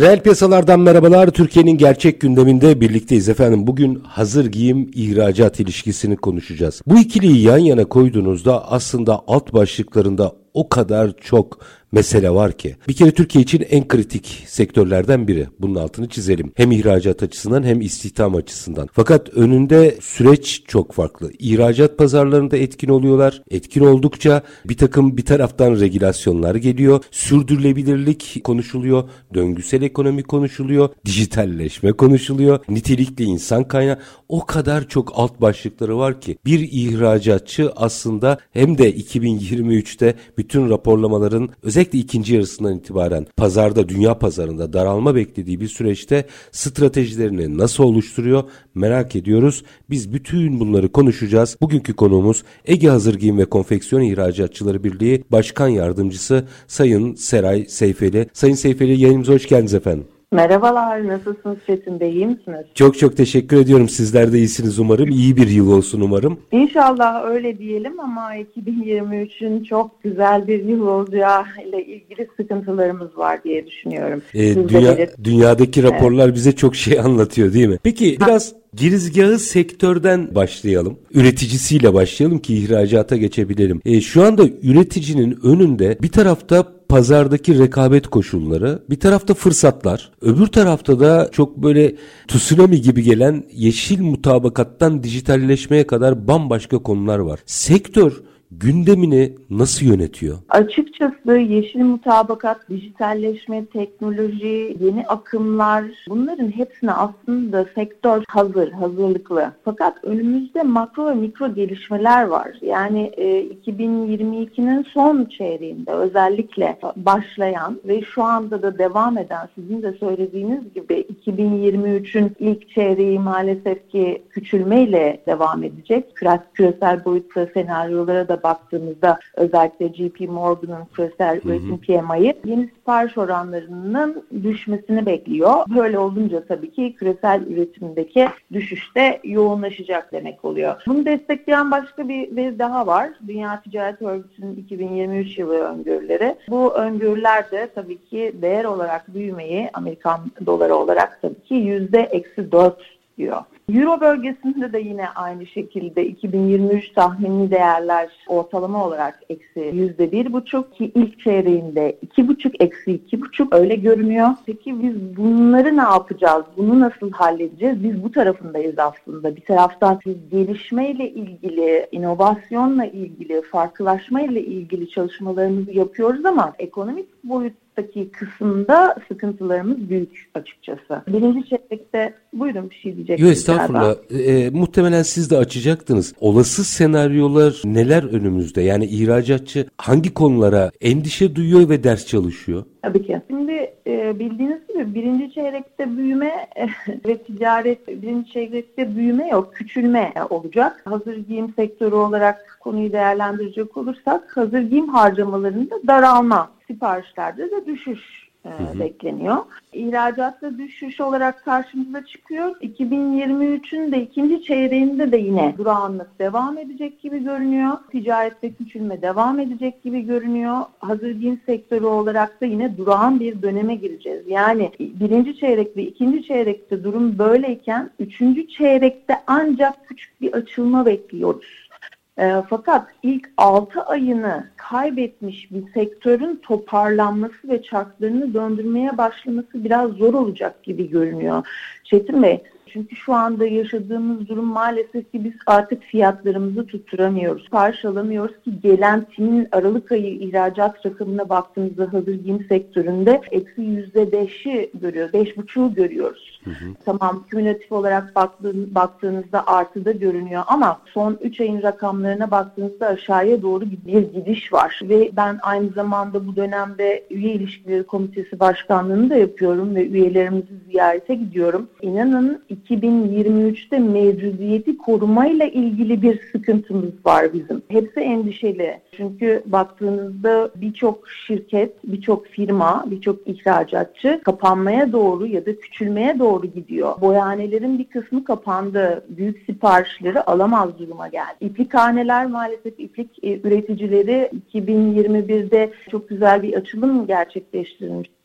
Reel piyasalardan merhabalar. Türkiye'nin gerçek gündeminde birlikteyiz efendim. Bugün hazır giyim ihracat ilişkisini konuşacağız. Bu ikiliyi yan yana koyduğunuzda aslında alt başlıklarında o kadar çok mesele var ki. Bir kere Türkiye için en kritik sektörlerden biri. Bunun altını çizelim. Hem ihracat açısından hem istihdam açısından. Fakat önünde süreç çok farklı. İhracat pazarlarında etkin oluyorlar. Etkin oldukça bir takım bir taraftan regülasyonlar geliyor. Sürdürülebilirlik konuşuluyor. Döngüsel ekonomi konuşuluyor. Dijitalleşme konuşuluyor. Nitelikli insan kaynağı. O kadar çok alt başlıkları var ki bir ihracatçı aslında hem de 2023'te bütün raporlamaların özellikle ikinci yarısından itibaren pazarda, dünya pazarında daralma beklediği bir süreçte stratejilerini nasıl oluşturuyor merak ediyoruz. Biz bütün bunları konuşacağız. Bugünkü konuğumuz Ege Hazır Giyim ve Konfeksiyon İhracatçıları Birliği Başkan Yardımcısı Sayın Seray Seyfeli. Sayın Seyfeli yayınımıza hoş geldiniz efendim. Merhabalar, nasılsınız Çetin Bey, iyi misiniz? Çok çok teşekkür ediyorum. Sizler de iyisiniz umarım. İyi bir yıl olsun umarım. İnşallah öyle diyelim ama 2023'ün çok güzel bir yıl olacağı ile ilgili sıkıntılarımız var diye düşünüyorum. Ee, dünya, dünyadaki raporlar evet. bize çok şey anlatıyor değil mi? Peki biraz Girizgahı sektörden başlayalım. Üreticisiyle başlayalım ki ihracata geçebilelim. E, şu anda üreticinin önünde bir tarafta pazardaki rekabet koşulları, bir tarafta fırsatlar, öbür tarafta da çok böyle tsunami gibi gelen yeşil mutabakattan dijitalleşmeye kadar bambaşka konular var. Sektör gündemini nasıl yönetiyor? Açıkçası yeşil mutabakat, dijitalleşme, teknoloji, yeni akımlar bunların hepsine aslında sektör hazır, hazırlıklı. Fakat önümüzde makro ve mikro gelişmeler var. Yani e, 2022'nin son çeyreğinde özellikle başlayan ve şu anda da devam eden sizin de söylediğiniz gibi 2023'ün ilk çeyreği maalesef ki küçülmeyle devam edecek. Küresel boyutta senaryolara da baktığımızda özellikle JP Morgan'ın küresel üretim PMI'yi yeni sipariş oranlarının düşmesini bekliyor. Böyle olunca tabii ki küresel üretimdeki düşüşte yoğunlaşacak demek oluyor. Bunu destekleyen başka bir veri daha var. Dünya Ticaret Örgütü'nün 2023 yılı öngörüleri. Bu öngörüler de tabii ki değer olarak büyümeyi Amerikan doları olarak tabii ki yüzde eksi 4 diyor. Euro bölgesinde de yine aynı şekilde 2023 tahmini değerler ortalama olarak eksi yüzde bir buçuk ki ilk çeyreğinde iki buçuk eksi iki buçuk öyle görünüyor. Peki biz bunları ne yapacağız? Bunu nasıl halledeceğiz? Biz bu tarafındayız aslında. Bir taraftan biz gelişmeyle ilgili, inovasyonla ilgili, farklılaşmayla ilgili çalışmalarımızı yapıyoruz ama ekonomik boyut Mart'taki kısımda sıkıntılarımız büyük açıkçası. Birinci çeyrekte buyurun bir şey diyeceksiniz. Yok estağfurullah. E, muhtemelen siz de açacaktınız. Olası senaryolar neler önümüzde? Yani ihracatçı hangi konulara endişe duyuyor ve ders çalışıyor? Tabii ki. Şimdi e, bildiğiniz gibi birinci çeyrekte büyüme e, ve ticaret birinci çeyrekte büyüme yok, küçülme olacak. Hazır giyim sektörü olarak konuyu değerlendirecek olursak hazır giyim harcamalarında daralma siparişlerde de düşüş e, hı hı. bekleniyor. İhracatta düşüş olarak karşımıza çıkıyor. 2023'ün de ikinci çeyreğinde de yine durağanlık devam edecek gibi görünüyor. Ticarette küçülme devam edecek gibi görünüyor. Hazır giyim sektörü olarak da yine durağan bir döneme gireceğiz. Yani birinci çeyrek ve ikinci çeyrekte durum böyleyken üçüncü çeyrekte ancak küçük bir açılma bekliyoruz. E, fakat ilk 6 ayını kaybetmiş bir sektörün toparlanması ve çarklarını döndürmeye başlaması biraz zor olacak gibi görünüyor. Çetin Bey, Çünkü şu anda yaşadığımız durum maalesef ki biz artık fiyatlarımızı tutturamıyoruz. Karşı alamıyoruz ki gelen Çin'in Aralık ayı ihracat rakamına baktığımızda hazır giyim sektöründe eksi yüzde beşi görüyoruz. Beş buçuğu görüyoruz. Hı hı. Tamam kümülatif olarak baktığınızda artıda görünüyor ama son 3 ayın rakamlarına baktığınızda aşağıya doğru bir gidiş var. Ve ben aynı zamanda bu dönemde üye ilişkileri komitesi başkanlığını da yapıyorum ve üyelerimizi ziyarete gidiyorum. İnanın 2023'te mevcudiyeti korumayla ilgili bir sıkıntımız var bizim. Hepsi endişeli. Çünkü baktığınızda birçok şirket, birçok firma, birçok ihracatçı kapanmaya doğru ya da küçülmeye doğru gidiyor. Boyanelerin bir kısmı kapandı. Büyük siparişleri alamaz duruma geldi. İplikhaneler maalesef iplik e, üreticileri 2021'de çok güzel bir açılım gerçekleştirmiş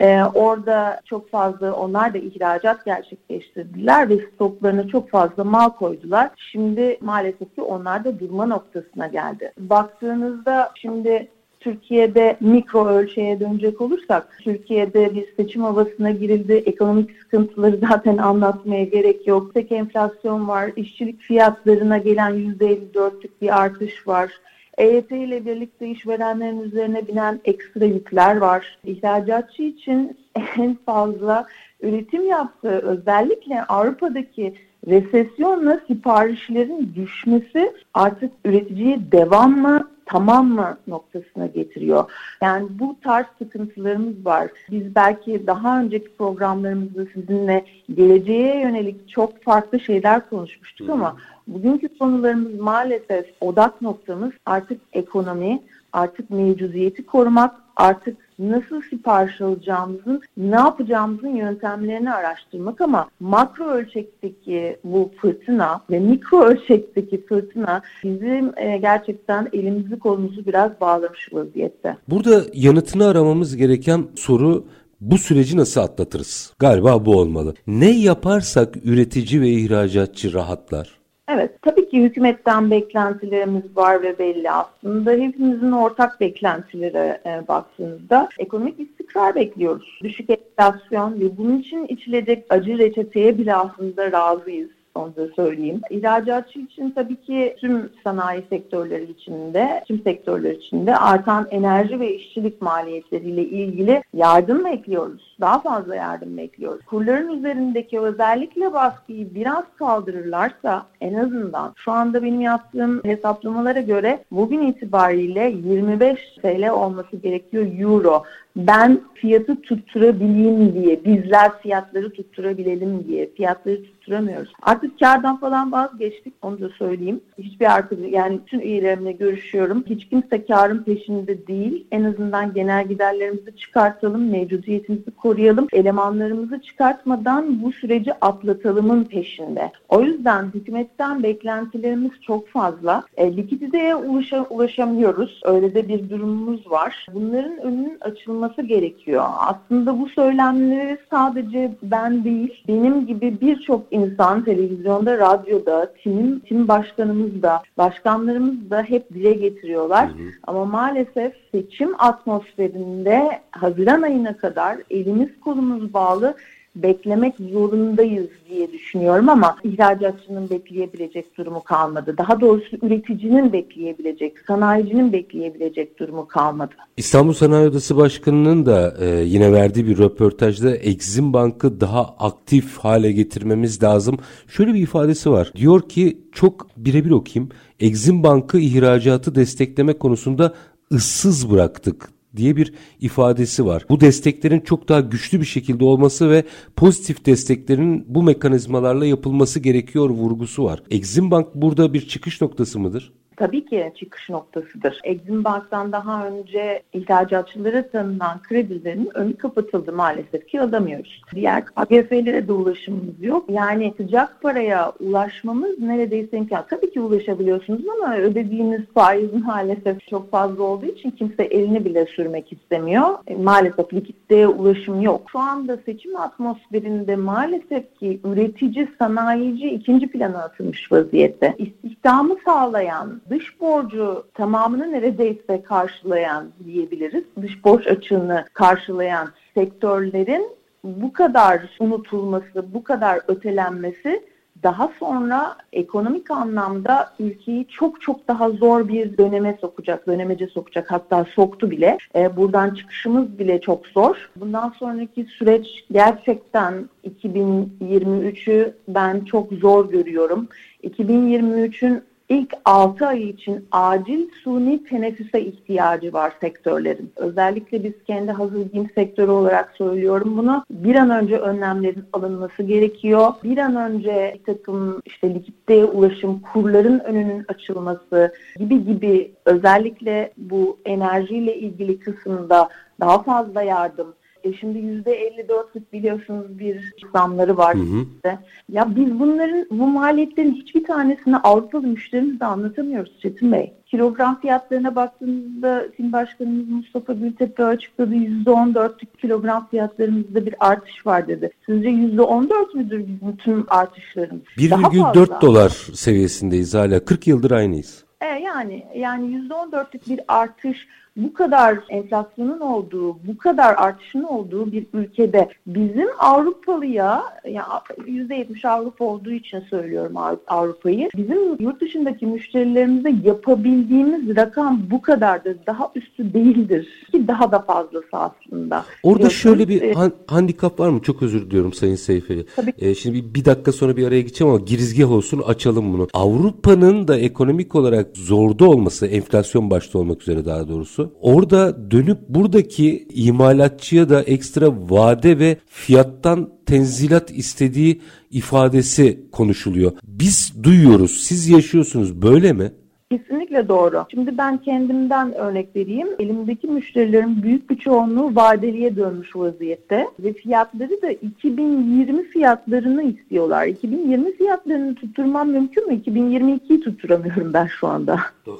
ee, orada çok fazla onlar da ihracat gerçekleştirdiler ve stoklarına çok fazla mal koydular. Şimdi maalesef ki onlar da durma noktasına geldi. Baktığınızda şimdi Türkiye'de mikro ölçeğe dönecek olursak, Türkiye'de bir seçim havasına girildi. Ekonomik sıkıntıları zaten anlatmaya gerek yok. Tek enflasyon var. işçilik fiyatlarına gelen %54'lük bir artış var. EYT ile birlikte işverenlerin üzerine binen ekstra yükler var. İhracatçı için en fazla üretim yaptığı özellikle Avrupa'daki resesyonla siparişlerin düşmesi artık üreticiye devam mı tamam mı noktasına getiriyor. Yani bu tarz sıkıntılarımız var. Biz belki daha önceki programlarımızda sizinle geleceğe yönelik çok farklı şeyler konuşmuştuk ama bugünkü konularımız maalesef odak noktamız artık ekonomi, artık mevcudiyeti korumak, artık nasıl sipariş alacağımızın, ne yapacağımızın yöntemlerini araştırmak ama makro ölçekteki bu fırtına ve mikro ölçekteki fırtına bizim e, gerçekten elimizi kolumuzu biraz bağlamış vaziyette. Burada yanıtını aramamız gereken soru bu süreci nasıl atlatırız? Galiba bu olmalı. Ne yaparsak üretici ve ihracatçı rahatlar? Evet, tabii ki hükümetten beklentilerimiz var ve belli aslında. Hepimizin ortak beklentileri e, baktığınızda ekonomik istikrar bekliyoruz. Düşük enflasyon ve bunun için içilecek acı reçeteye bile aslında razıyız onu söyleyeyim. İhracatçı için tabii ki tüm sanayi sektörleri içinde, tüm sektörler içinde artan enerji ve işçilik maliyetleriyle ilgili yardım bekliyoruz. Daha fazla yardım bekliyoruz. Kurların üzerindeki özellikle baskıyı biraz kaldırırlarsa en azından şu anda benim yaptığım hesaplamalara göre bugün itibariyle 25 TL olması gerekiyor euro ben fiyatı tutturabileyim diye, bizler fiyatları tutturabilelim diye fiyatları tutturamıyoruz. Artık kardan falan vazgeçtik onu da söyleyeyim. Hiçbir arkadaş yani bütün üyelerimle görüşüyorum. Hiç kimse karın peşinde değil. En azından genel giderlerimizi çıkartalım, mevcudiyetimizi koruyalım. Elemanlarımızı çıkartmadan bu süreci atlatalımın peşinde. O yüzden hükümetten beklentilerimiz çok fazla. E, likiditeye ulaşa, ulaşamıyoruz. Öyle de bir durumumuz var. Bunların önünün açılması gerekiyor. Aslında bu söylemleri sadece ben değil, benim gibi birçok insan televizyonda, radyoda, tim, tim başkanımız da, başkanlarımız da hep dile getiriyorlar. Hı hı. Ama maalesef seçim atmosferinde Haziran ayına kadar elimiz kolumuz bağlı beklemek zorundayız diye düşünüyorum ama ihracatçının bekleyebilecek durumu kalmadı. Daha doğrusu üreticinin bekleyebilecek, sanayicinin bekleyebilecek durumu kalmadı. İstanbul Sanayi Odası Başkanı'nın da e, yine verdiği bir röportajda Exim Bank'ı daha aktif hale getirmemiz lazım. Şöyle bir ifadesi var. Diyor ki çok birebir okuyayım. Exim Bank'ı ihracatı destekleme konusunda ıssız bıraktık diye bir ifadesi var. Bu desteklerin çok daha güçlü bir şekilde olması ve pozitif desteklerin bu mekanizmalarla yapılması gerekiyor vurgusu var. Exim Bank burada bir çıkış noktası mıdır? Tabii ki çıkış noktasıdır. Exim Bank'tan daha önce ihracatçılara tanınan kredilerin önü kapatıldı maalesef ki alamıyoruz. Diğer KGF'lere de ulaşımımız yok. Yani sıcak paraya ulaşmamız neredeyse imkan. Tabii ki ulaşabiliyorsunuz ama ödediğiniz faiz maalesef çok fazla olduğu için kimse elini bile sürmek istemiyor. E, maalesef likiditeye ulaşım yok. Şu anda seçim atmosferinde maalesef ki üretici, sanayici ikinci plana atılmış vaziyette. İstihdamı sağlayan, dış borcu tamamını neredeyse karşılayan diyebiliriz. Dış borç açığını karşılayan sektörlerin bu kadar unutulması, bu kadar ötelenmesi daha sonra ekonomik anlamda ülkeyi çok çok daha zor bir döneme sokacak, dönemece sokacak hatta soktu bile. E, buradan çıkışımız bile çok zor. Bundan sonraki süreç gerçekten 2023'ü ben çok zor görüyorum. 2023'ün ilk 6 ay için acil suni teneffüse ihtiyacı var sektörlerin. Özellikle biz kendi hazır giyim sektörü olarak söylüyorum bunu. Bir an önce önlemlerin alınması gerekiyor. Bir an önce bir takım işte likitte ulaşım kurların önünün açılması gibi gibi özellikle bu enerjiyle ilgili kısımda daha fazla yardım e şimdi %54'lük biliyorsunuz bir zamları var. Hı hı. Ya biz bunların bu maliyetlerin hiçbir tanesini Avrupalı müşterimize anlatamıyoruz Çetin Bey. Kilogram fiyatlarına baktığımızda Fin Başkanımız Mustafa Gültepe açıkladı %14'lük kilogram fiyatlarımızda bir artış var dedi. Sizce %14 müdür bizim tüm artışlarımız? 1,4 dolar seviyesindeyiz hala. 40 yıldır aynıyız. E yani yani %14'lük bir artış bu kadar enflasyonun olduğu, bu kadar artışın olduğu bir ülkede bizim Avrupalıya, yani %70 Avrupa olduğu için söylüyorum Avrupa'yı, bizim yurt dışındaki müşterilerimize yapabildiğimiz rakam bu kadardır. Daha üstü değildir. Ki daha da fazlası aslında. Orada şöyle bir han, handikap var mı? Çok özür diliyorum Sayın Seyfeli. Tabii. Ee, şimdi bir, bir dakika sonra bir araya gideceğim ama girizgah olsun açalım bunu. Avrupa'nın da ekonomik olarak zorda olması, enflasyon başta olmak üzere daha doğrusu Orada dönüp buradaki imalatçıya da ekstra vade ve fiyattan tenzilat istediği ifadesi konuşuluyor. Biz duyuyoruz, siz yaşıyorsunuz böyle mi? Kesinlikle doğru. Şimdi ben kendimden örnek vereyim. Elimdeki müşterilerin büyük bir çoğunluğu vadeliye dönmüş vaziyette ve fiyatları da 2020 fiyatlarını istiyorlar. 2020 fiyatlarını tutturmam mümkün mü? 2022'yi tutturamıyorum ben şu anda. Doğru.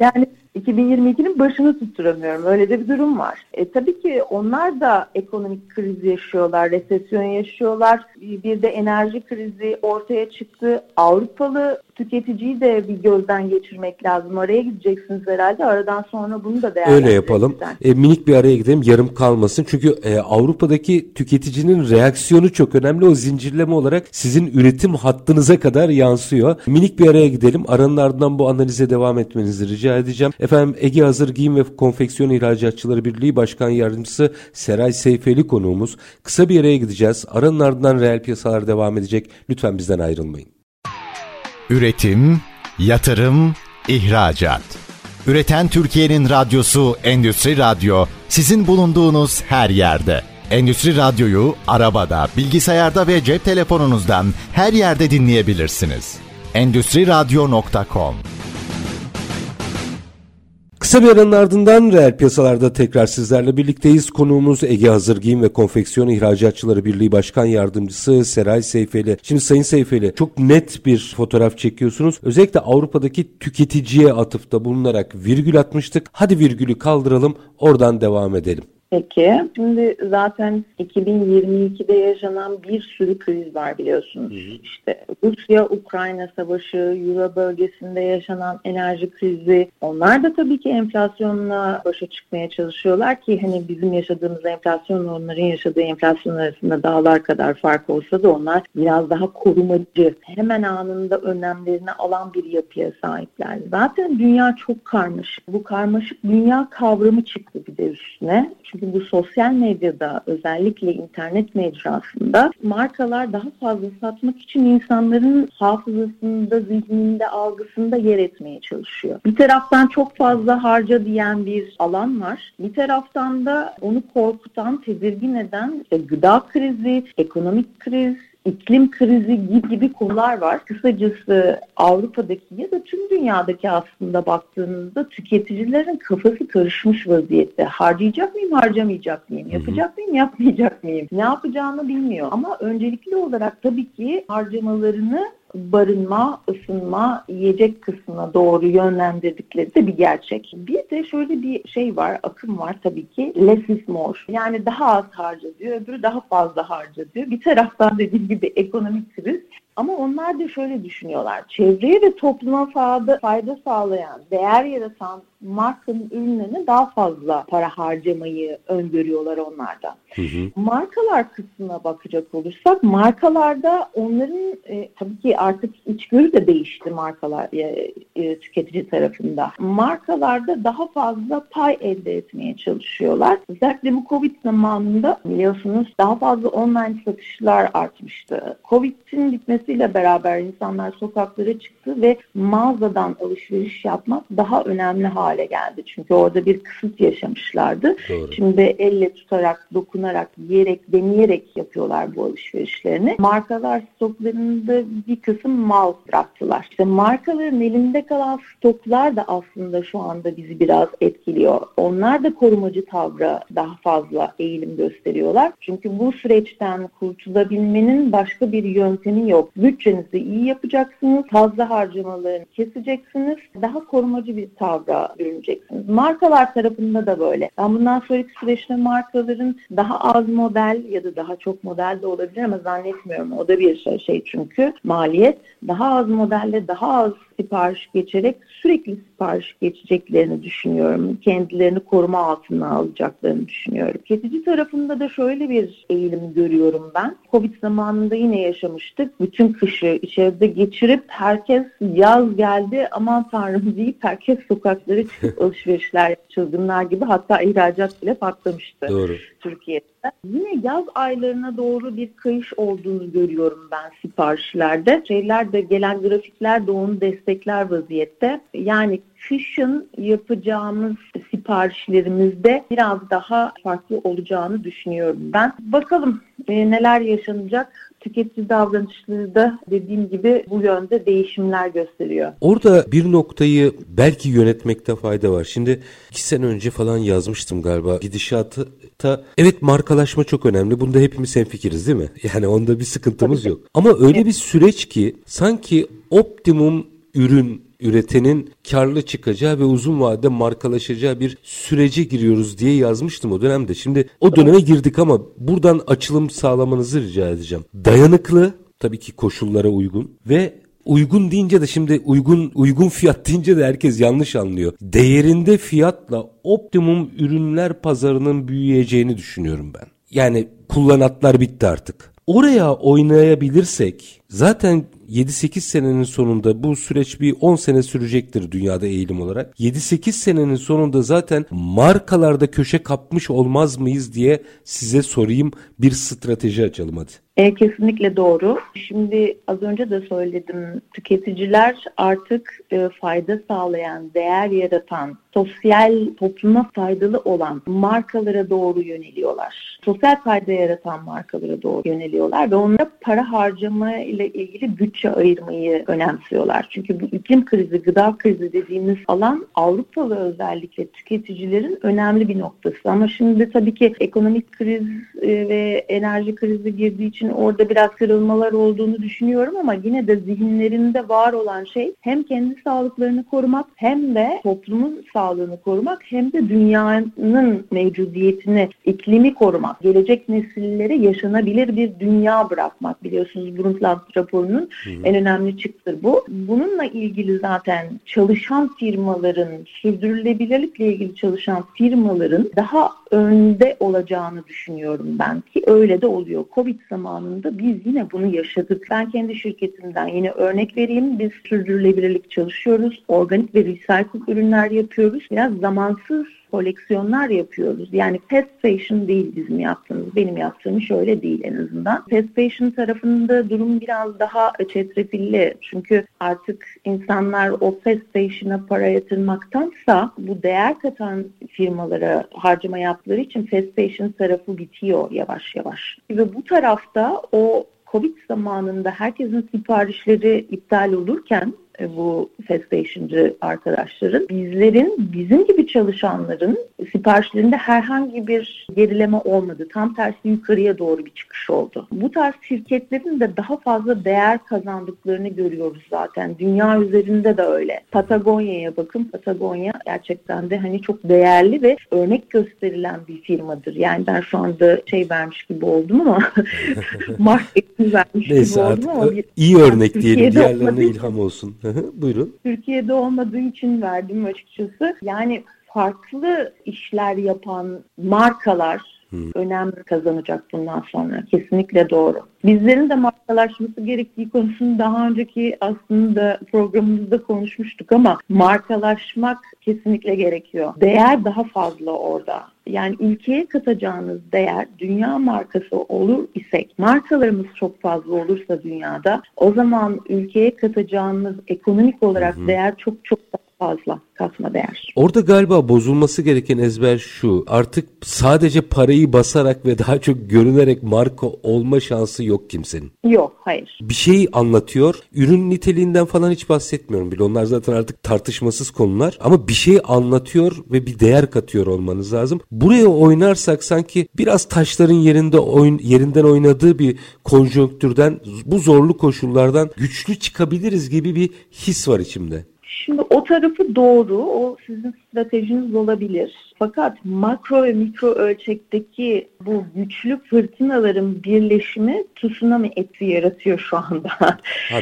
yani 2022'nin başını tutturamıyorum. Öyle de bir durum var. E, tabii ki onlar da ekonomik kriz yaşıyorlar, resesyon yaşıyorlar. Bir de enerji krizi ortaya çıktı. Avrupalı tüketiciyi de bir gözden geçirmek lazım. Araya gideceksiniz herhalde. Aradan sonra bunu da değerlendirelim. Öyle yapalım. E, minik bir araya gidelim. Yarım kalmasın. Çünkü e, Avrupa'daki tüketicinin reaksiyonu çok önemli. O zincirleme olarak sizin üretim hattınıza kadar yansıyor. Minik bir araya gidelim. Aranın ardından bu analize devam etmenizi rica edeceğim. Efendim Ege Hazır Giyim ve Konfeksiyon İhracatçıları Birliği Başkan Yardımcısı Seray Seyfeli konuğumuz. Kısa bir araya gideceğiz. Aranın ardından reel piyasalar devam edecek. Lütfen bizden ayrılmayın. Üretim, yatırım, ihracat. Üreten Türkiye'nin radyosu Endüstri Radyo sizin bulunduğunuz her yerde. Endüstri Radyo'yu arabada, bilgisayarda ve cep telefonunuzdan her yerde dinleyebilirsiniz. Endüstri Radyo.com Kısa bir aranın ardından reel piyasalarda tekrar sizlerle birlikteyiz. Konuğumuz Ege Hazır Giyim ve Konfeksiyon İhracatçıları Birliği Başkan Yardımcısı Seray Seyfeli. Şimdi Sayın Seyfeli çok net bir fotoğraf çekiyorsunuz. Özellikle Avrupa'daki tüketiciye atıfta bulunarak virgül atmıştık. Hadi virgülü kaldıralım oradan devam edelim. Peki. Şimdi zaten 2022'de yaşanan bir sürü kriz var biliyorsunuz. Hı hı. İşte Rusya-Ukrayna savaşı, Euro bölgesinde yaşanan enerji krizi. Onlar da tabii ki enflasyonla başa çıkmaya çalışıyorlar ki hani bizim yaşadığımız enflasyonla onların yaşadığı enflasyon arasında dağlar kadar fark olsa da onlar biraz daha korumacı, hemen anında önlemlerini alan bir yapıya sahipler. Zaten dünya çok karmaşık. Bu karmaşık dünya kavramı çıktı bir de üstüne. Çünkü çünkü bu sosyal medyada özellikle internet mecrasında markalar daha fazla satmak için insanların hafızasında, zihninde, algısında yer etmeye çalışıyor. Bir taraftan çok fazla harca diyen bir alan var. Bir taraftan da onu korkutan, tedirgin eden işte gıda krizi, ekonomik kriz, iklim krizi gibi, gibi konular var. Kısacası Avrupa'daki ya da tüm dünyadaki aslında baktığınızda tüketicilerin kafası karışmış vaziyette. Harcayacak mıyım, harcamayacak mıyım? Yapacak mıyım, yapmayacak mıyım? Ne yapacağını bilmiyor. Ama öncelikli olarak tabii ki harcamalarını barınma, ısınma, yiyecek kısmına doğru yönlendirdikleri de bir gerçek. Bir de şöyle bir şey var, akım var tabii ki. Less is more. Yani daha az harca diyor, öbürü daha fazla harca diyor. Bir taraftan dediğim gibi ekonomik kriz, Ama onlar da şöyle düşünüyorlar. Çevreye ve topluma fayda, fayda sağlayan, değer yaratan markanın ürünlerine daha fazla para harcamayı öngörüyorlar onlardan. Hı hı. Markalar kısmına bakacak olursak markalarda onların e, tabii ki artık içgörü de değişti markalar e, e, tüketici tarafında. Markalarda daha fazla pay elde etmeye çalışıyorlar. Özellikle bu Covid zamanında biliyorsunuz daha fazla online satışlar artmıştı. Covid'in bitmesiyle beraber insanlar sokaklara çıktı ve mağazadan alışveriş yapmak daha önemli hale geldi. Çünkü orada bir kısıt yaşamışlardı. Doğru. Şimdi elle tutarak, dokunarak, yiyerek, deneyerek yapıyorlar bu alışverişlerini. Markalar stoklarında bir kısım mal bıraktılar. İşte markaların elinde kalan stoklar da aslında şu anda bizi biraz etkiliyor. Onlar da korumacı tavra daha fazla eğilim gösteriyorlar. Çünkü bu süreçten kurtulabilmenin başka bir yöntemi yok. Bütçenizi iyi yapacaksınız, fazla harcamalarını keseceksiniz, daha korumacı bir tavra bürüneceksiniz. Markalar tarafında da böyle. Ben bundan sonraki süreçte markaların daha az model ya da daha çok model de olabilir ama zannetmiyorum. O da bir şey çünkü maliyet. Daha az modelle daha az sipariş geçerek sürekli sipariş geçeceklerini düşünüyorum. Kendilerini koruma altına alacaklarını düşünüyorum. Tüketici tarafında da şöyle bir eğilim görüyorum ben. Covid zamanında yine yaşamıştık. Bütün kışı içeride geçirip herkes yaz geldi aman tanrım deyip herkes sokaklara çıkıp alışverişler çılgınlar gibi hatta ihracat bile patlamıştı Doğru. Türkiye'de. Yine yaz aylarına doğru bir kayış olduğunu görüyorum ben siparişlerde. Şeyler de gelen grafikler de onu destekler vaziyette. Yani kışın yapacağımız siparişlerimizde biraz daha farklı olacağını düşünüyorum ben. Bakalım e, neler yaşanacak. Tüketici davranışları da dediğim gibi bu yönde değişimler gösteriyor. Orada bir noktayı belki yönetmekte fayda var. Şimdi iki sene önce falan yazmıştım galiba gidişatı ta evet markalaşma çok önemli. Bunda hepimiz hemfikiriz değil mi? Yani onda bir sıkıntımız yok. Ama öyle bir süreç ki sanki optimum ürün üretenin karlı çıkacağı ve uzun vadede markalaşacağı bir sürece giriyoruz diye yazmıştım o dönemde. Şimdi o döneme girdik ama buradan açılım sağlamanızı rica edeceğim. Dayanıklı, tabii ki koşullara uygun ve uygun deyince de şimdi uygun uygun fiyat deyince de herkes yanlış anlıyor. Değerinde fiyatla optimum ürünler pazarının büyüyeceğini düşünüyorum ben. Yani kullanatlar bitti artık. Oraya oynayabilirsek zaten 7-8 senenin sonunda bu süreç bir 10 sene sürecektir dünyada eğilim olarak. 7-8 senenin sonunda zaten markalarda köşe kapmış olmaz mıyız diye size sorayım bir strateji açalım hadi. E, kesinlikle doğru. Şimdi az önce de söyledim. Tüketiciler artık e, fayda sağlayan, değer yaratan, sosyal topluma faydalı olan markalara doğru yöneliyorlar. Sosyal fayda yaratan markalara doğru yöneliyorlar ve onlara para harcama ile ilgili bütçe ayırmayı önemsiyorlar. Çünkü bu iklim krizi, gıda krizi dediğimiz alan Avrupalı özellikle tüketicilerin önemli bir noktası. Ama şimdi tabii ki ekonomik kriz e, ve enerji krizi girdiği için orada biraz kırılmalar olduğunu düşünüyorum ama yine de zihinlerinde var olan şey hem kendi sağlıklarını korumak hem de toplumun sağlığını korumak hem de dünyanın mevcudiyetini, iklimi korumak, gelecek nesillere yaşanabilir bir dünya bırakmak. Biliyorsunuz Brundtland raporunun hı hı. en önemli çıktı bu. Bununla ilgili zaten çalışan firmaların, sürdürülebilirlikle ilgili çalışan firmaların daha önde olacağını düşünüyorum ben ki öyle de oluyor. Covid zamanında biz yine bunu yaşadık. Ben kendi şirketimden yine örnek vereyim. Biz sürdürülebilirlik çalışıyoruz. Organik ve recycle ürünler yapıyoruz. Biraz zamansız koleksiyonlar yapıyoruz. Yani fast fashion değil bizim yaptığımız. Benim yaptığım şöyle değil en azından. Fast fashion tarafında durum biraz daha çetrefilli. Çünkü artık insanlar o fast fashion'a para yatırmaktansa bu değer katan firmalara harcama yaptıkları için fast fashion tarafı bitiyor yavaş yavaş. Ve bu tarafta o Covid zamanında herkesin siparişleri iptal olurken bu fast fashion'cı arkadaşların. Bizlerin, bizim gibi çalışanların siparişlerinde herhangi bir gerileme olmadı. Tam tersi yukarıya doğru bir çıkış oldu. Bu tarz şirketlerin de daha fazla değer kazandıklarını görüyoruz zaten. Dünya üzerinde de öyle. Patagonya'ya bakın. Patagonya gerçekten de hani çok değerli ve örnek gösterilen bir firmadır. Yani ben şu anda şey vermiş gibi oldum ama marketing vermiş Neyse gibi artık oldum ama bir, iyi örnek diyelim diğerlerine ilham olsun. Buyurun. Türkiye'de olmadığı için verdim açıkçası. Yani farklı işler yapan markalar hmm. önem kazanacak bundan sonra. Kesinlikle doğru. Bizlerin de markalaşması gerektiği konusunu daha önceki aslında programımızda konuşmuştuk ama markalaşmak kesinlikle gerekiyor. Değer daha fazla orada. Yani ülkeye katacağınız değer dünya markası olur isek, markalarımız çok fazla olursa dünyada o zaman ülkeye katacağınız ekonomik olarak hı değer çok çok daha fazla katma değer. Orada galiba bozulması gereken ezber şu. Artık sadece parayı basarak ve daha çok görünerek marka olma şansı yok kimsenin. Yok, hayır. Bir şeyi anlatıyor. Ürün niteliğinden falan hiç bahsetmiyorum bile. Onlar zaten artık tartışmasız konular. Ama bir şeyi anlatıyor ve bir değer katıyor olmanız lazım. Buraya oynarsak sanki biraz taşların yerinde oyun, yerinden oynadığı bir konjonktürden bu zorlu koşullardan güçlü çıkabiliriz gibi bir his var içimde. Şimdi o tarafı doğru, o sizin stratejiniz olabilir. Fakat makro ve mikro ölçekteki bu güçlü fırtınaların birleşimi tsunami etki yaratıyor şu anda. Ha,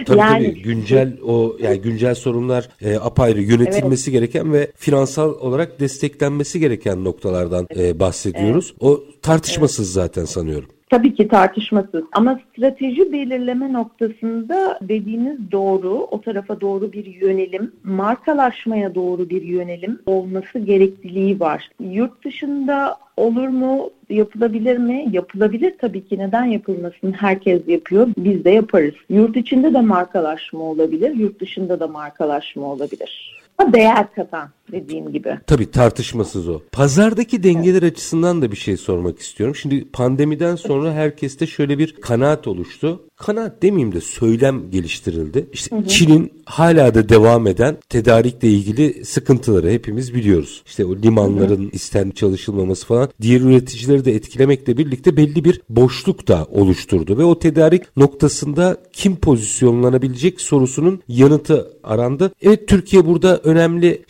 tabii yani, tabii güncel o yani güncel sorunlar e, apayrı yönetilmesi evet. gereken ve finansal olarak desteklenmesi gereken noktalardan e, bahsediyoruz. Evet. O tartışmasız evet. zaten sanıyorum. Tabii ki tartışmasız ama strateji belirleme noktasında dediğiniz doğru, o tarafa doğru bir yönelim, markalaşmaya doğru bir yönelim olması gerekliliği var. Yurt dışında olur mu, yapılabilir mi? Yapılabilir tabii ki. Neden yapılmasın? Herkes yapıyor. Biz de yaparız. Yurt içinde de markalaşma olabilir, yurt dışında da markalaşma olabilir değer katan dediğim gibi. Tabii tartışmasız o. Pazardaki dengeler evet. açısından da bir şey sormak istiyorum. Şimdi pandemiden sonra herkeste şöyle bir kanaat oluştu. Kanaat demeyeyim de söylem geliştirildi. İşte Çin'in hala da devam eden tedarikle ilgili sıkıntıları hepimiz biliyoruz. İşte o limanların hı hı. isten çalışılmaması falan diğer üreticileri de etkilemekle birlikte belli bir boşluk da oluşturdu ve o tedarik noktasında kim pozisyonlanabilecek sorusunun yanıtı arandı. Evet Türkiye burada önemli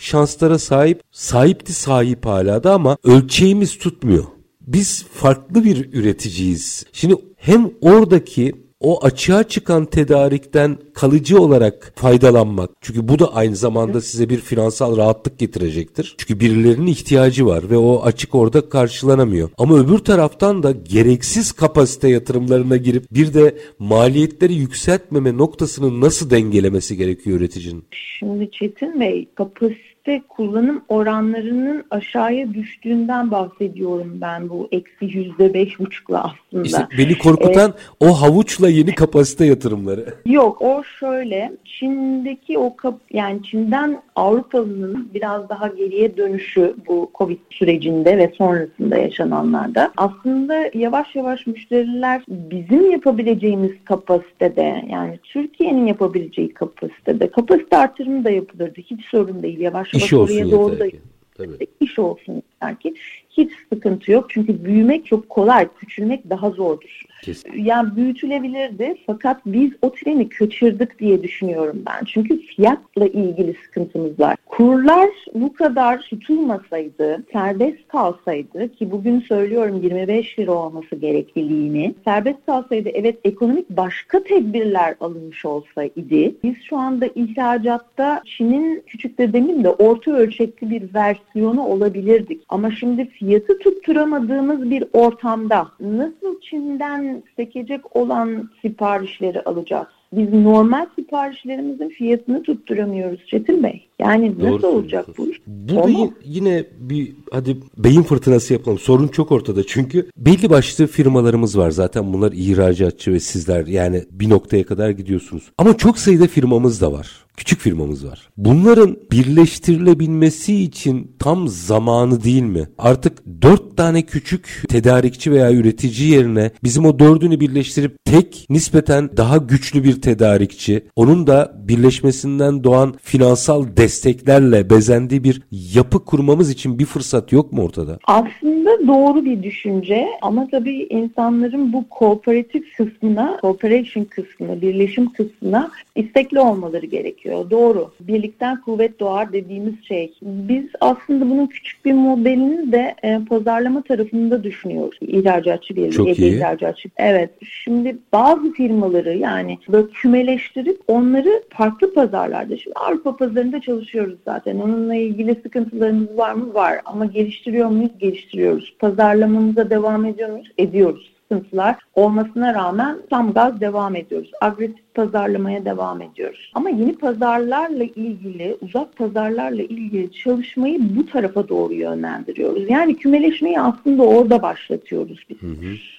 şanslara sahip. Sahipti sahip hala da ama ölçeğimiz tutmuyor. Biz farklı bir üreticiyiz. Şimdi hem oradaki o açığa çıkan tedarikten kalıcı olarak faydalanmak. Çünkü bu da aynı zamanda size bir finansal rahatlık getirecektir. Çünkü birilerinin ihtiyacı var ve o açık orada karşılanamıyor. Ama öbür taraftan da gereksiz kapasite yatırımlarına girip bir de maliyetleri yükseltmeme noktasını nasıl dengelemesi gerekiyor üreticinin? Şimdi Çetin Bey kapasite işte kullanım oranlarının aşağıya düştüğünden bahsediyorum ben bu eksi yüzde beş buçukla aslında. İşte beni korkutan ee, o havuçla yeni kapasite yatırımları. Yok o şöyle Çin'deki o kap, yani Çin'den Avrupalı'nın biraz daha geriye dönüşü bu Covid sürecinde ve sonrasında yaşananlarda aslında yavaş yavaş müşteriler bizim yapabileceğimiz kapasitede yani Türkiye'nin yapabileceği kapasitede kapasite artırımı da yapılırdı. Hiç sorun değil. Yavaş İş olsun yeter doğru da, ki. Tabii. İş olsun yeter ki. Hiç sıkıntı yok. Çünkü büyümek çok kolay. Küçülmek daha zordur. Kesinlikle. Yani büyütülebilirdi fakat biz o treni kaçırdık diye düşünüyorum ben. Çünkü fiyatla ilgili sıkıntımız var. Kurlar bu kadar tutulmasaydı, serbest kalsaydı ki bugün söylüyorum 25 lira olması gerekliliğini, serbest kalsaydı evet ekonomik başka tedbirler alınmış olsaydı biz şu anda ihracatta Çin'in küçük de demin de orta ölçekli bir versiyonu olabilirdik. Ama şimdi fiyatı tutturamadığımız bir ortamda nasıl Çin'den sekecek olan siparişleri alacağız. Biz normal siparişlerimizin fiyatını tutturamıyoruz Çetin Bey. Yani Doğru nasıl olacak bu iş? Burada yine bir hadi beyin fırtınası yapalım. Sorun çok ortada çünkü belli başlı firmalarımız var zaten bunlar ihracatçı ve sizler yani bir noktaya kadar gidiyorsunuz. Ama çok sayıda firmamız da var küçük firmamız var. Bunların birleştirilebilmesi için tam zamanı değil mi? Artık dört tane küçük tedarikçi veya üretici yerine bizim o dördünü birleştirip tek nispeten daha güçlü bir tedarikçi, onun da birleşmesinden doğan finansal desteklerle bezendiği bir yapı kurmamız için bir fırsat yok mu ortada? Aslında doğru bir düşünce ama tabii insanların bu kooperatif kısmına, cooperation kısmına, birleşim kısmına istekli olmaları gerekiyor. Doğru. Birlikten kuvvet doğar dediğimiz şey. Biz aslında bunun küçük bir modelini de e, pazarlama tarafında düşünüyoruz. İhracatçı birliği, Çok iyi. ihracatçı. Evet. Şimdi bazı firmaları yani böyle kümeleştirip onları farklı pazarlarda. Şimdi Avrupa pazarında çalışıyoruz zaten. Onunla ilgili sıkıntılarımız var mı? Var. Ama geliştiriyor muyuz? Geliştiriyoruz. Pazarlamamıza devam ediyor muyuz? Ediyoruz sıkıntılar olmasına rağmen tam gaz devam ediyoruz. Agresif pazarlamaya devam ediyoruz. Ama yeni pazarlarla ilgili, uzak pazarlarla ilgili çalışmayı bu tarafa doğru yönlendiriyoruz. Yani kümeleşmeyi aslında orada başlatıyoruz biz.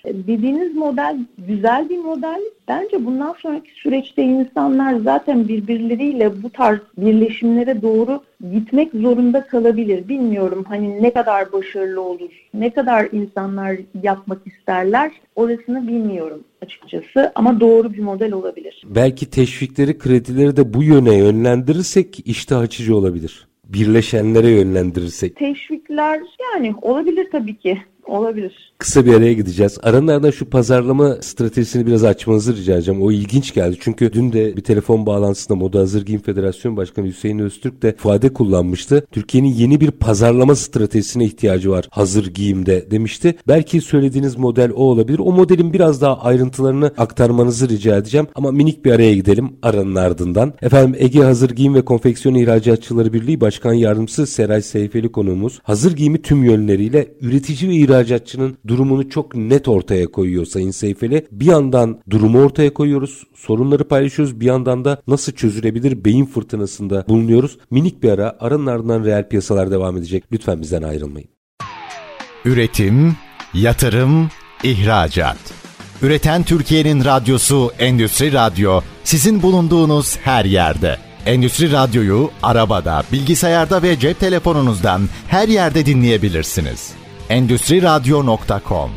Dediğiniz model güzel bir model. Bence bundan sonraki süreçte insanlar zaten birbirleriyle bu tarz birleşimlere doğru gitmek zorunda kalabilir. Bilmiyorum hani ne kadar başarılı olur, ne kadar insanlar yapmak isterler orasını bilmiyorum açıkçası ama doğru bir model olabilir. Belki teşvikleri, kredileri de bu yöne yönlendirirsek iştah açıcı olabilir. Birleşenlere yönlendirirsek. Teşvikler yani olabilir tabii ki. Olabilir. Kısa bir araya gideceğiz. Aranlardan şu pazarlama stratejisini biraz açmanızı rica edeceğim. O ilginç geldi. Çünkü dün de bir telefon bağlantısında Moda Hazır Giyim Federasyon Başkanı Hüseyin Öztürk de ifade kullanmıştı. Türkiye'nin yeni bir pazarlama stratejisine ihtiyacı var hazır giyimde demişti. Belki söylediğiniz model o olabilir. O modelin biraz daha ayrıntılarını aktarmanızı rica edeceğim. Ama minik bir araya gidelim aranın ardından. Efendim Ege Hazır Giyim ve Konfeksiyon İhracatçıları Birliği Başkan Yardımcısı Seray Seyfeli konuğumuz. Hazır giyimi tüm yönleriyle üretici ve ihracatçının durumunu çok net ortaya koyuyor Sayın Seyfeli. Bir yandan durumu ortaya koyuyoruz, sorunları paylaşıyoruz. Bir yandan da nasıl çözülebilir beyin fırtınasında bulunuyoruz. Minik bir ara, aranın ardından reel piyasalar devam edecek. Lütfen bizden ayrılmayın. Üretim, yatırım, ihracat. Üreten Türkiye'nin radyosu Endüstri Radyo sizin bulunduğunuz her yerde. Endüstri Radyo'yu arabada, bilgisayarda ve cep telefonunuzdan her yerde dinleyebilirsiniz. Endüstri Radyo.com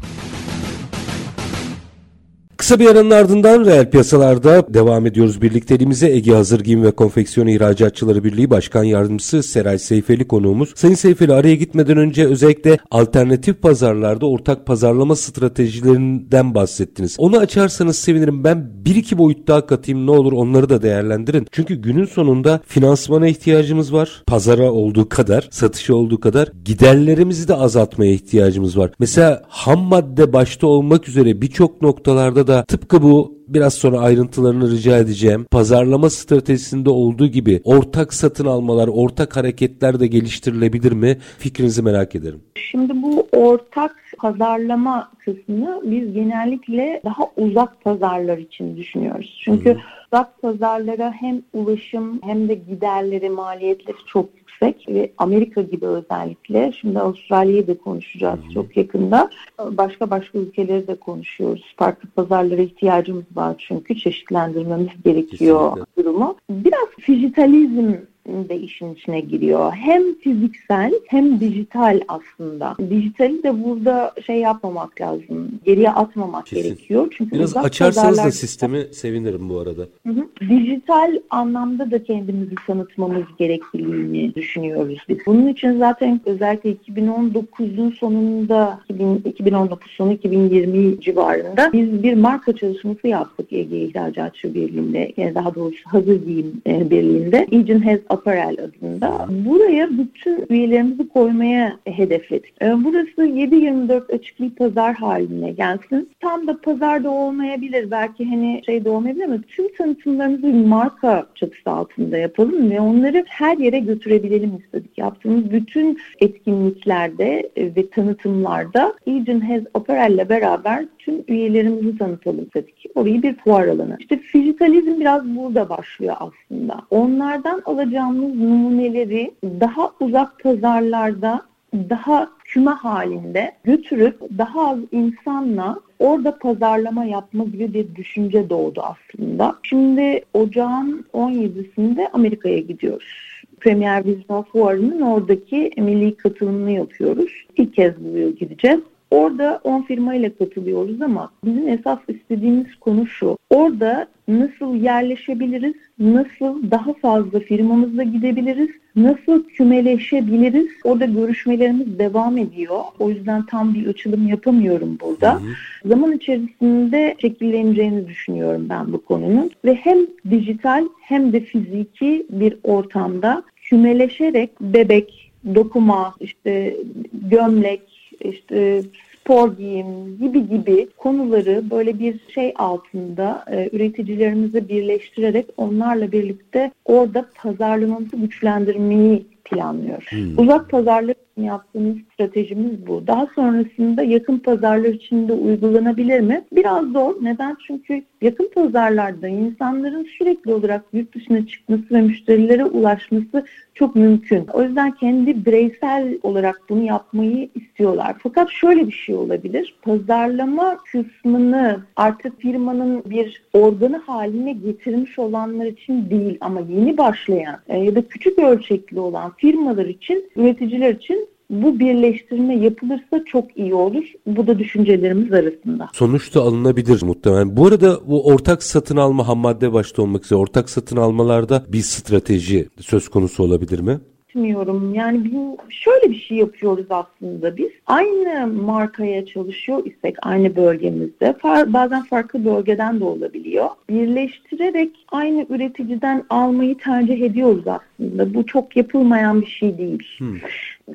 Kısa bir aranın ardından reel piyasalarda devam ediyoruz birlikteliğimize. Ege Hazır Giyim ve Konfeksiyon İhracatçıları Birliği Başkan Yardımcısı Seray Seyfeli konuğumuz. Sayın Seyfeli araya gitmeden önce özellikle alternatif pazarlarda ortak pazarlama stratejilerinden bahsettiniz. Onu açarsanız sevinirim. Ben bir iki boyut daha katayım ne olur onları da değerlendirin. Çünkü günün sonunda finansmana ihtiyacımız var. Pazara olduğu kadar, satışa olduğu kadar giderlerimizi de azaltmaya ihtiyacımız var. Mesela ham madde başta olmak üzere birçok noktalarda da tıpkı bu biraz sonra ayrıntılarını rica edeceğim. Pazarlama stratejisinde olduğu gibi ortak satın almalar, ortak hareketler de geliştirilebilir mi? Fikrinizi merak ederim. Şimdi bu ortak pazarlama kısmını biz genellikle daha uzak pazarlar için düşünüyoruz. Çünkü hı. uzak pazarlara hem ulaşım hem de giderleri, maliyetleri çok yüksek ve Amerika gibi özellikle şimdi Avustralya'yı da konuşacağız çok yakında. Başka başka ülkeleri de konuşuyoruz. Farklı pazarlara ihtiyacımız var çünkü çeşitlendirmemiz gerekiyor Kesinlikle. durumu. Biraz dijitalizm de işin içine giriyor. Hem fiziksel hem dijital aslında. Dijitali de burada şey yapmamak lazım. Geriye atmamak Kesin. gerekiyor. Çünkü Biraz açarsanız da sistemi sevinirim bu arada. Hı hı. Dijital anlamda da kendimizi tanıtmamız gerekliliğini düşünüyoruz biz. Bunun için zaten özellikle 2019'un sonunda 2000, 2019 sonu 2020 civarında biz bir marka çalışması yaptık Ege İhracatçı Birliği'nde. Yani daha doğrusu Hazır Giyim e, Birliği'nde. Agent Has Apparel adında. Buraya bütün üyelerimizi koymaya hedefledik. E, Burası 7-24 açık bir pazar haline gelsin. Tam da pazarda olmayabilir. Belki hani şeyde olmayabilir ama tüm tanıtımlarımızı marka çatısı altında yapalım ve onları her yere götürebilelim istedik. Yaptığımız bütün etkinliklerde e, ve tanıtımlarda Agent Has Apparel ile beraber tüm üyelerimizi tanıtalım istedik. Orayı bir fuar alanı. İşte fizikalizm biraz burada başlıyor aslında. Onlardan alacağımız numuneleri daha uzak pazarlarda daha küme halinde götürüp daha az insanla orada pazarlama yapma gibi bir düşünce doğdu aslında. Şimdi ocağın 17'sinde Amerika'ya gidiyoruz. Premier Business Fuarı'nın oradaki milli katılımını yapıyoruz. İlk kez bu yıl gideceğiz. Orada 10 firmayla katılıyoruz ama bizim esas istediğimiz konu şu. Orada nasıl yerleşebiliriz, nasıl daha fazla firmamızla gidebiliriz, nasıl kümeleşebiliriz. Orada görüşmelerimiz devam ediyor. O yüzden tam bir açılım yapamıyorum burada. Hı hı. Zaman içerisinde şekilleneceğini düşünüyorum ben bu konunun. Ve hem dijital hem de fiziki bir ortamda kümeleşerek bebek, dokuma, işte gömlek, işte spor giyim gibi gibi konuları böyle bir şey altında e, üreticilerimizi birleştirerek onlarla birlikte orada pazarlamamızı güçlendirmeyi planlıyor. Hmm. Uzak pazarlık yaptığımız stratejimiz bu. Daha sonrasında yakın pazarlar için de uygulanabilir mi? Biraz zor. Neden? Çünkü yakın pazarlarda insanların sürekli olarak yurt dışına çıkması ve müşterilere ulaşması çok mümkün. O yüzden kendi bireysel olarak bunu yapmayı istiyorlar. Fakat şöyle bir şey olabilir. Pazarlama kısmını artık firmanın bir organı haline getirmiş olanlar için değil ama yeni başlayan e, ya da küçük ölçekli olan firmalar için, üreticiler için bu birleştirme yapılırsa çok iyi olur. Bu da düşüncelerimiz arasında. Sonuçta alınabilir muhtemelen. Bu arada bu ortak satın alma ham madde başta olmak üzere ortak satın almalarda bir strateji söz konusu olabilir mi? etmiyorum. Yani biz şöyle bir şey yapıyoruz aslında biz. Aynı markaya çalışıyor isek aynı bölgemizde far, bazen farklı bölgeden de olabiliyor. Birleştirerek aynı üreticiden almayı tercih ediyoruz aslında. Bu çok yapılmayan bir şey değil. Hmm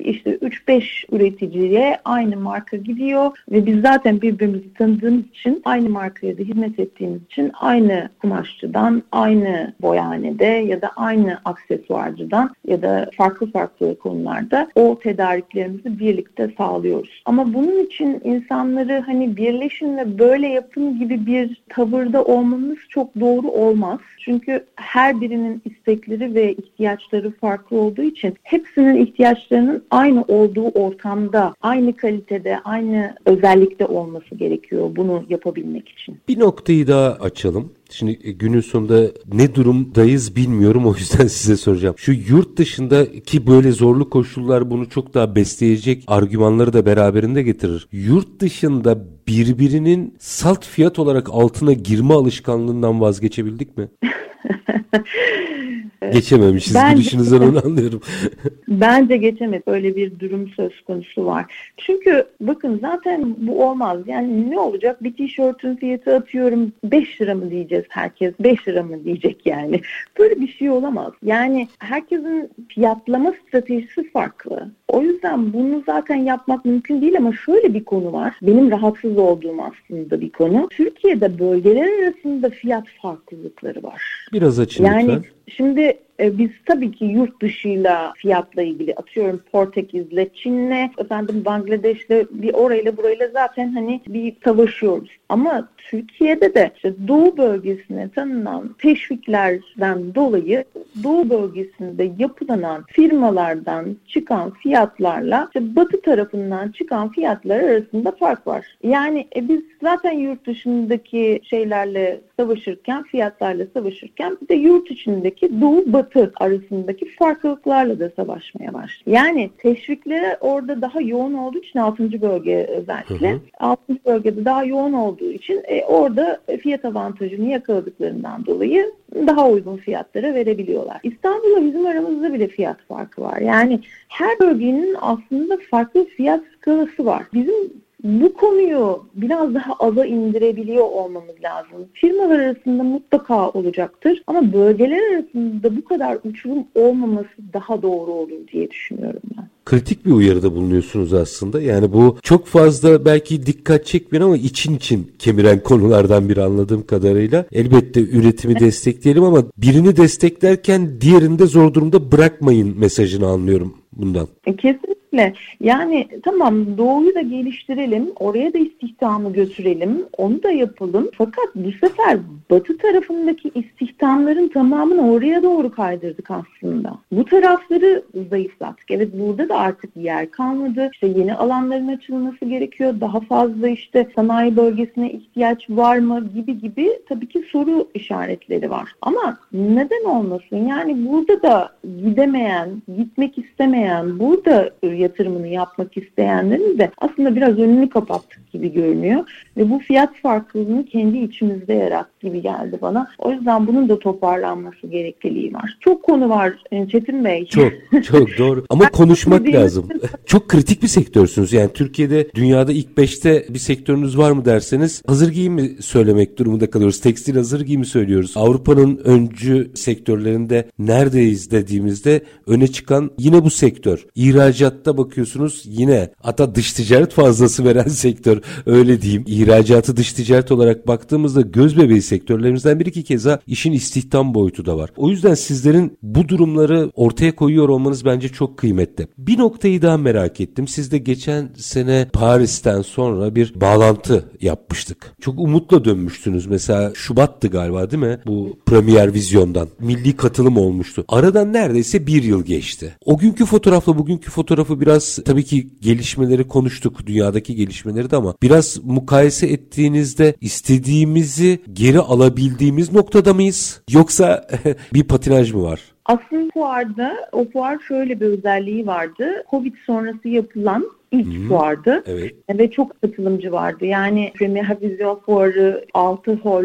işte 3-5 üreticiye aynı marka gidiyor ve biz zaten birbirimizi tanıdığımız için aynı markaya da hizmet ettiğimiz için aynı kumaşçıdan, aynı boyanede ya da aynı aksesuarcıdan ya da farklı farklı konularda o tedariklerimizi birlikte sağlıyoruz. Ama bunun için insanları hani birleşin ve böyle yapın gibi bir tavırda olmamız çok doğru olmaz. Çünkü her birinin istekleri ve ihtiyaçları farklı olduğu için hepsinin ihtiyaçlarının aynı olduğu ortamda, aynı kalitede, aynı özellikte olması gerekiyor bunu yapabilmek için. Bir noktayı daha açalım. Şimdi e, günün sonunda ne durumdayız bilmiyorum o yüzden size soracağım. Şu yurt dışındaki böyle zorlu koşullar bunu çok daha besleyecek argümanları da beraberinde getirir. Yurt dışında birbirinin salt fiyat olarak altına girme alışkanlığından vazgeçebildik mi? Geçememişiz Bence, gülüşünüzden onu anlıyorum. Bence geçemedik. Öyle bir durum söz konusu var. Çünkü bakın zaten bu olmaz. Yani ne olacak? Bir tişörtün fiyatı atıyorum 5 lira mı diyeceğiz herkes? 5 lira mı diyecek yani? Böyle bir şey olamaz. Yani herkesin fiyatlama stratejisi farklı. O yüzden bunu zaten yapmak mümkün değil ama şöyle bir konu var. Benim rahatsız olduğum aslında bir konu. Türkiye'de bölgeler arasında fiyat farklılıkları var. Biraz açın yani, lütfen. Şimdi e, biz tabii ki yurt dışıyla fiyatla ilgili atıyorum Portekiz'le, Çin'le, efendim Bangladeş'le bir orayla burayla zaten hani bir savaşıyoruz. Ama Türkiye'de de işte Doğu bölgesine tanınan teşviklerden dolayı Doğu bölgesinde yapılanan firmalardan çıkan fiyatlarla işte Batı tarafından çıkan fiyatlar arasında fark var. Yani e, biz zaten yurt dışındaki şeylerle savaşırken, fiyatlarla savaşırken bir de yurt içindeki Doğu Batı arasındaki farklılıklarla da savaşmaya başlıyor. Yani teşvikleri orada daha yoğun olduğu için 6. bölge özellikle. Hı hı. 6. bölgede daha yoğun olduğu için e, orada fiyat avantajını yakaladıklarından dolayı daha uygun fiyatlara verebiliyorlar. İstanbul'la bizim aramızda bile fiyat farkı var. Yani her bölgenin aslında farklı fiyat skalası var. Bizim bu konuyu biraz daha aza indirebiliyor olmamız lazım. Firmalar arasında mutlaka olacaktır ama bölgeler arasında bu kadar uçurum olmaması daha doğru olur diye düşünüyorum ben kritik bir uyarıda bulunuyorsunuz aslında. Yani bu çok fazla belki dikkat çekmiyor ama için için kemiren konulardan biri anladığım kadarıyla. Elbette üretimi destekleyelim ama birini desteklerken diğerini de zor durumda bırakmayın mesajını anlıyorum bundan. E, kesinlikle. Yani tamam doğuyu da geliştirelim, oraya da istihdamı götürelim, onu da yapalım. Fakat bu sefer batı tarafındaki istihdamların tamamını oraya doğru kaydırdık aslında. Bu tarafları zayıflattık. Evet burada da artık yer kalmadı. İşte yeni alanların açılması gerekiyor. Daha fazla işte sanayi bölgesine ihtiyaç var mı gibi gibi tabii ki soru işaretleri var. Ama neden olmasın? Yani burada da gidemeyen, gitmek istemeyen, burada yatırımını yapmak isteyenlerin de aslında biraz önünü kapattık gibi görünüyor. Ve bu fiyat farklılığını kendi içimizde yarat gibi geldi bana. O yüzden bunun da toparlanması gerekliliği var. Çok konu var e, Çetin Bey. Çok çok doğru. Ama konuşmak lazım. Çok kritik bir sektörsünüz. Yani Türkiye'de dünyada ilk beşte bir sektörünüz var mı derseniz hazır giyim mi söylemek durumunda kalıyoruz. Tekstil hazır giyim mi söylüyoruz. Avrupa'nın öncü sektörlerinde neredeyiz dediğimizde öne çıkan yine bu sektör. İhracatta bakıyorsunuz yine hatta dış ticaret fazlası veren sektör öyle diyeyim. İhracatı dış ticaret olarak baktığımızda göz bebeği sektörlerimizden bir iki keza işin istihdam boyutu da var. O yüzden sizlerin bu durumları ortaya koyuyor olmanız bence çok kıymetli. Bir noktayı daha merak ettim. Siz de geçen sene Paris'ten sonra bir bağlantı yapmıştık. Çok umutla dönmüştünüz. Mesela Şubat'tı galiba değil mi? Bu Premier Vizyon'dan. Milli katılım olmuştu. Aradan neredeyse bir yıl geçti. O günkü fotoğrafla bugünkü fotoğrafı biraz tabii ki gelişmeleri konuştuk. Dünyadaki gelişmeleri de ama biraz mukayese ettiğinizde istediğimizi geri alabildiğimiz noktada mıyız? Yoksa bir patinaj mı var? Aslında fuarda o fuar şöyle bir özelliği vardı. Covid sonrası yapılan ilk Hı-hı. fuardı. Evet. Ve çok katılımcı vardı. Yani Premier Vizyon Fuarı 6 hol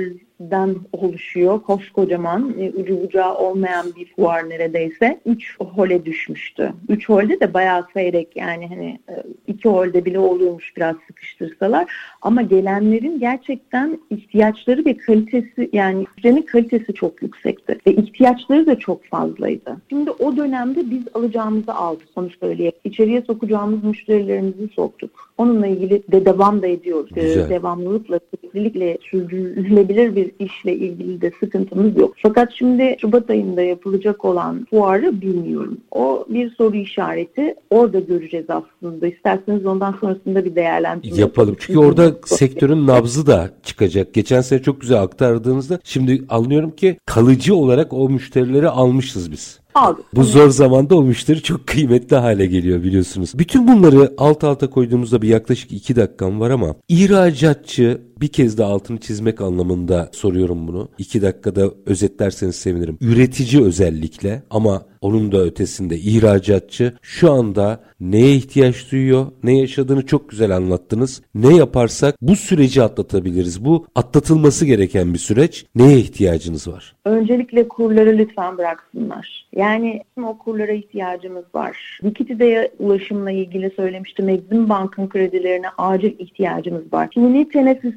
den oluşuyor. Koskocaman, e, ucu bucağı olmayan bir fuar neredeyse. Üç hole düşmüştü. Üç holde de bayağı seyrek yani hani e, iki holde bile oluyormuş biraz sıkıştırsalar. Ama gelenlerin gerçekten ihtiyaçları ve kalitesi yani ürünün kalitesi çok yüksekti. Ve ihtiyaçları da çok fazlaydı. Şimdi o dönemde biz alacağımızı aldık onu söyleyeyim. İçeriye sokacağımız müşterilerimizi soktuk. Onunla ilgili de devam da ediyoruz. Güzel. Devamlılıkla, süreklilikle sürdürülebilir bir işle ilgili de sıkıntımız yok. Fakat şimdi Şubat ayında yapılacak olan fuarı bilmiyorum. O bir soru işareti. Orada göreceğiz aslında. İsterseniz ondan sonrasında bir değerlendirme yapalım. Çünkü orada sektörün nabzı da çıkacak. Geçen sene çok güzel aktardığınızda şimdi anlıyorum ki kalıcı olarak o müşterileri almışız biz aldık. Bu zor zamanda o müşteri çok kıymetli hale geliyor biliyorsunuz. Bütün bunları alt alta koyduğumuzda bir yaklaşık iki dakikam var ama ihracatçı bir kez de altını çizmek anlamında soruyorum bunu. İki dakikada özetlerseniz sevinirim. Üretici özellikle ama onun da ötesinde ihracatçı şu anda neye ihtiyaç duyuyor, ne yaşadığını çok güzel anlattınız. Ne yaparsak bu süreci atlatabiliriz. Bu atlatılması gereken bir süreç. Neye ihtiyacınız var? Öncelikle kurları lütfen bıraksınlar. Yani o kurlara ihtiyacımız var. Likiditeye ulaşımla ilgili söylemiştim. Exim Bank'ın kredilerine acil ihtiyacımız var. Suni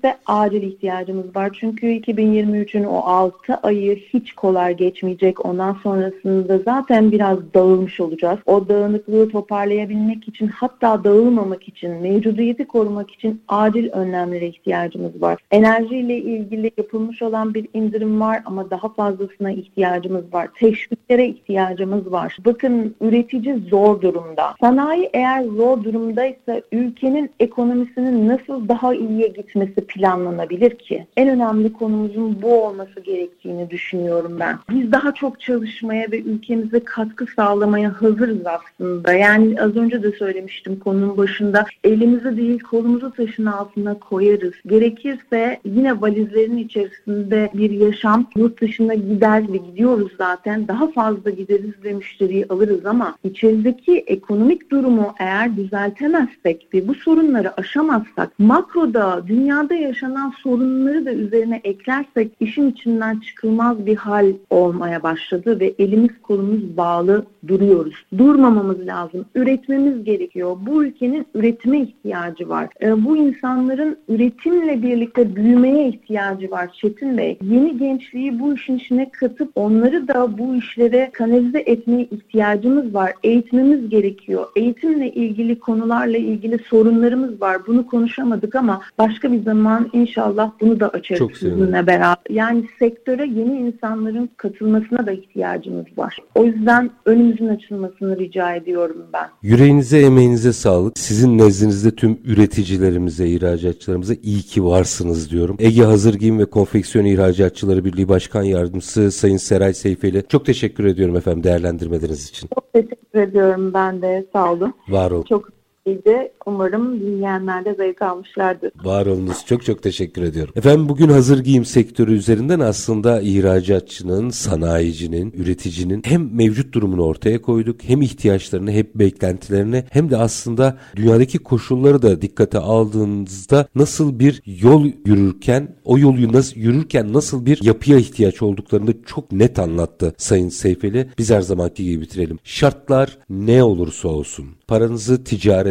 teneffüse acil ihtiyacımız var. Çünkü 2023'ün o 6 ayı hiç kolay geçmeyecek. Ondan sonrasında zaten biraz dağılmış olacağız. O dağınıklığı toparlayabilmek için hatta dağılmamak için, mevcudiyeti korumak için acil önlemlere ihtiyacımız var. Enerjiyle ilgili yapılmış olan bir indirim var ama daha fazlasına ihtiyacımız var. Teşviklere ihtiyacımız var. Bakın üretici zor durumda. Sanayi eğer zor durumdaysa ülkenin ekonomisinin nasıl daha iyiye gitmesi planlanabilir ki? En önemli konumuzun bu olması gerektiğini düşünüyorum ben. Biz daha çok çalışmaya ve ülkemize katkı sağlamaya hazırız aslında. Yani az önce de söylemiştim konunun başında. Elimizi değil kolumuzu taşın altına koyarız. Gerekirse yine valizlerin içerisinde bir yaşam yurt dışına gider ve gidiyoruz zaten. Daha fazla gideriz ve müşteriyi alırız ama içerideki ekonomik durumu eğer düzeltemezsek ve bu sorunları aşamazsak makroda dünyada yaşanan sorunları da üzerine eklersek işin içinden çıkılmaz bir hal olmaya başladı ve elimiz kolumuz bağlı duruyoruz. Durmamamız lazım. Üretmemiz gerekiyor. Bu ülkenin üretime ihtiyacı var. E, bu insanların üretimle birlikte büyümeye ihtiyacı var Çetin Bey. Yeni gençliği bu işin içine katıp onları da bu işlere kanalize etmeye ihtiyacımız var. Eğitmemiz gerekiyor. Eğitimle ilgili konularla ilgili sorunlarımız var. Bunu konuşamadık ama başka bir zaman inşallah bunu da açarız sizinle beraber. Yani sektöre yeni insanların katılmasına da ihtiyacımız var. O yüzden önümüzün açılmasını rica ediyorum ben. Yüreğinize, emeğinize sağlık. Sizin nezdinizde tüm üreticilerimize, ihracatçılarımıza iyi ki varsınız diyorum. Ege Hazır Giyim ve Konfeksiyon İhracatçıları Birliği Başkan Yardımcısı Sayın Seray Seyfeli. Çok teşekkür ediyorum efendim değerlendirmeleriniz için. Çok teşekkür ediyorum ben de. Sağ olun. Var olun. Çok keyifliydi. Umarım dinleyenler de zevk almışlardır. Var olunuz. Çok çok teşekkür ediyorum. Efendim bugün hazır giyim sektörü üzerinden aslında ihracatçının, sanayicinin, üreticinin hem mevcut durumunu ortaya koyduk hem ihtiyaçlarını hem beklentilerini hem de aslında dünyadaki koşulları da dikkate aldığınızda nasıl bir yol yürürken o yolu nasıl yürürken nasıl bir yapıya ihtiyaç olduklarını çok net anlattı Sayın Seyfeli. Biz her zamanki gibi bitirelim. Şartlar ne olursa olsun paranızı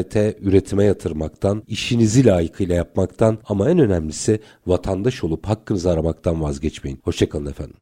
ticarete, üretime yatırmaktan, işinizi layıkıyla yapmaktan ama en önemlisi vatandaş olup hakkınızı aramaktan vazgeçmeyin. Hoşçakalın efendim.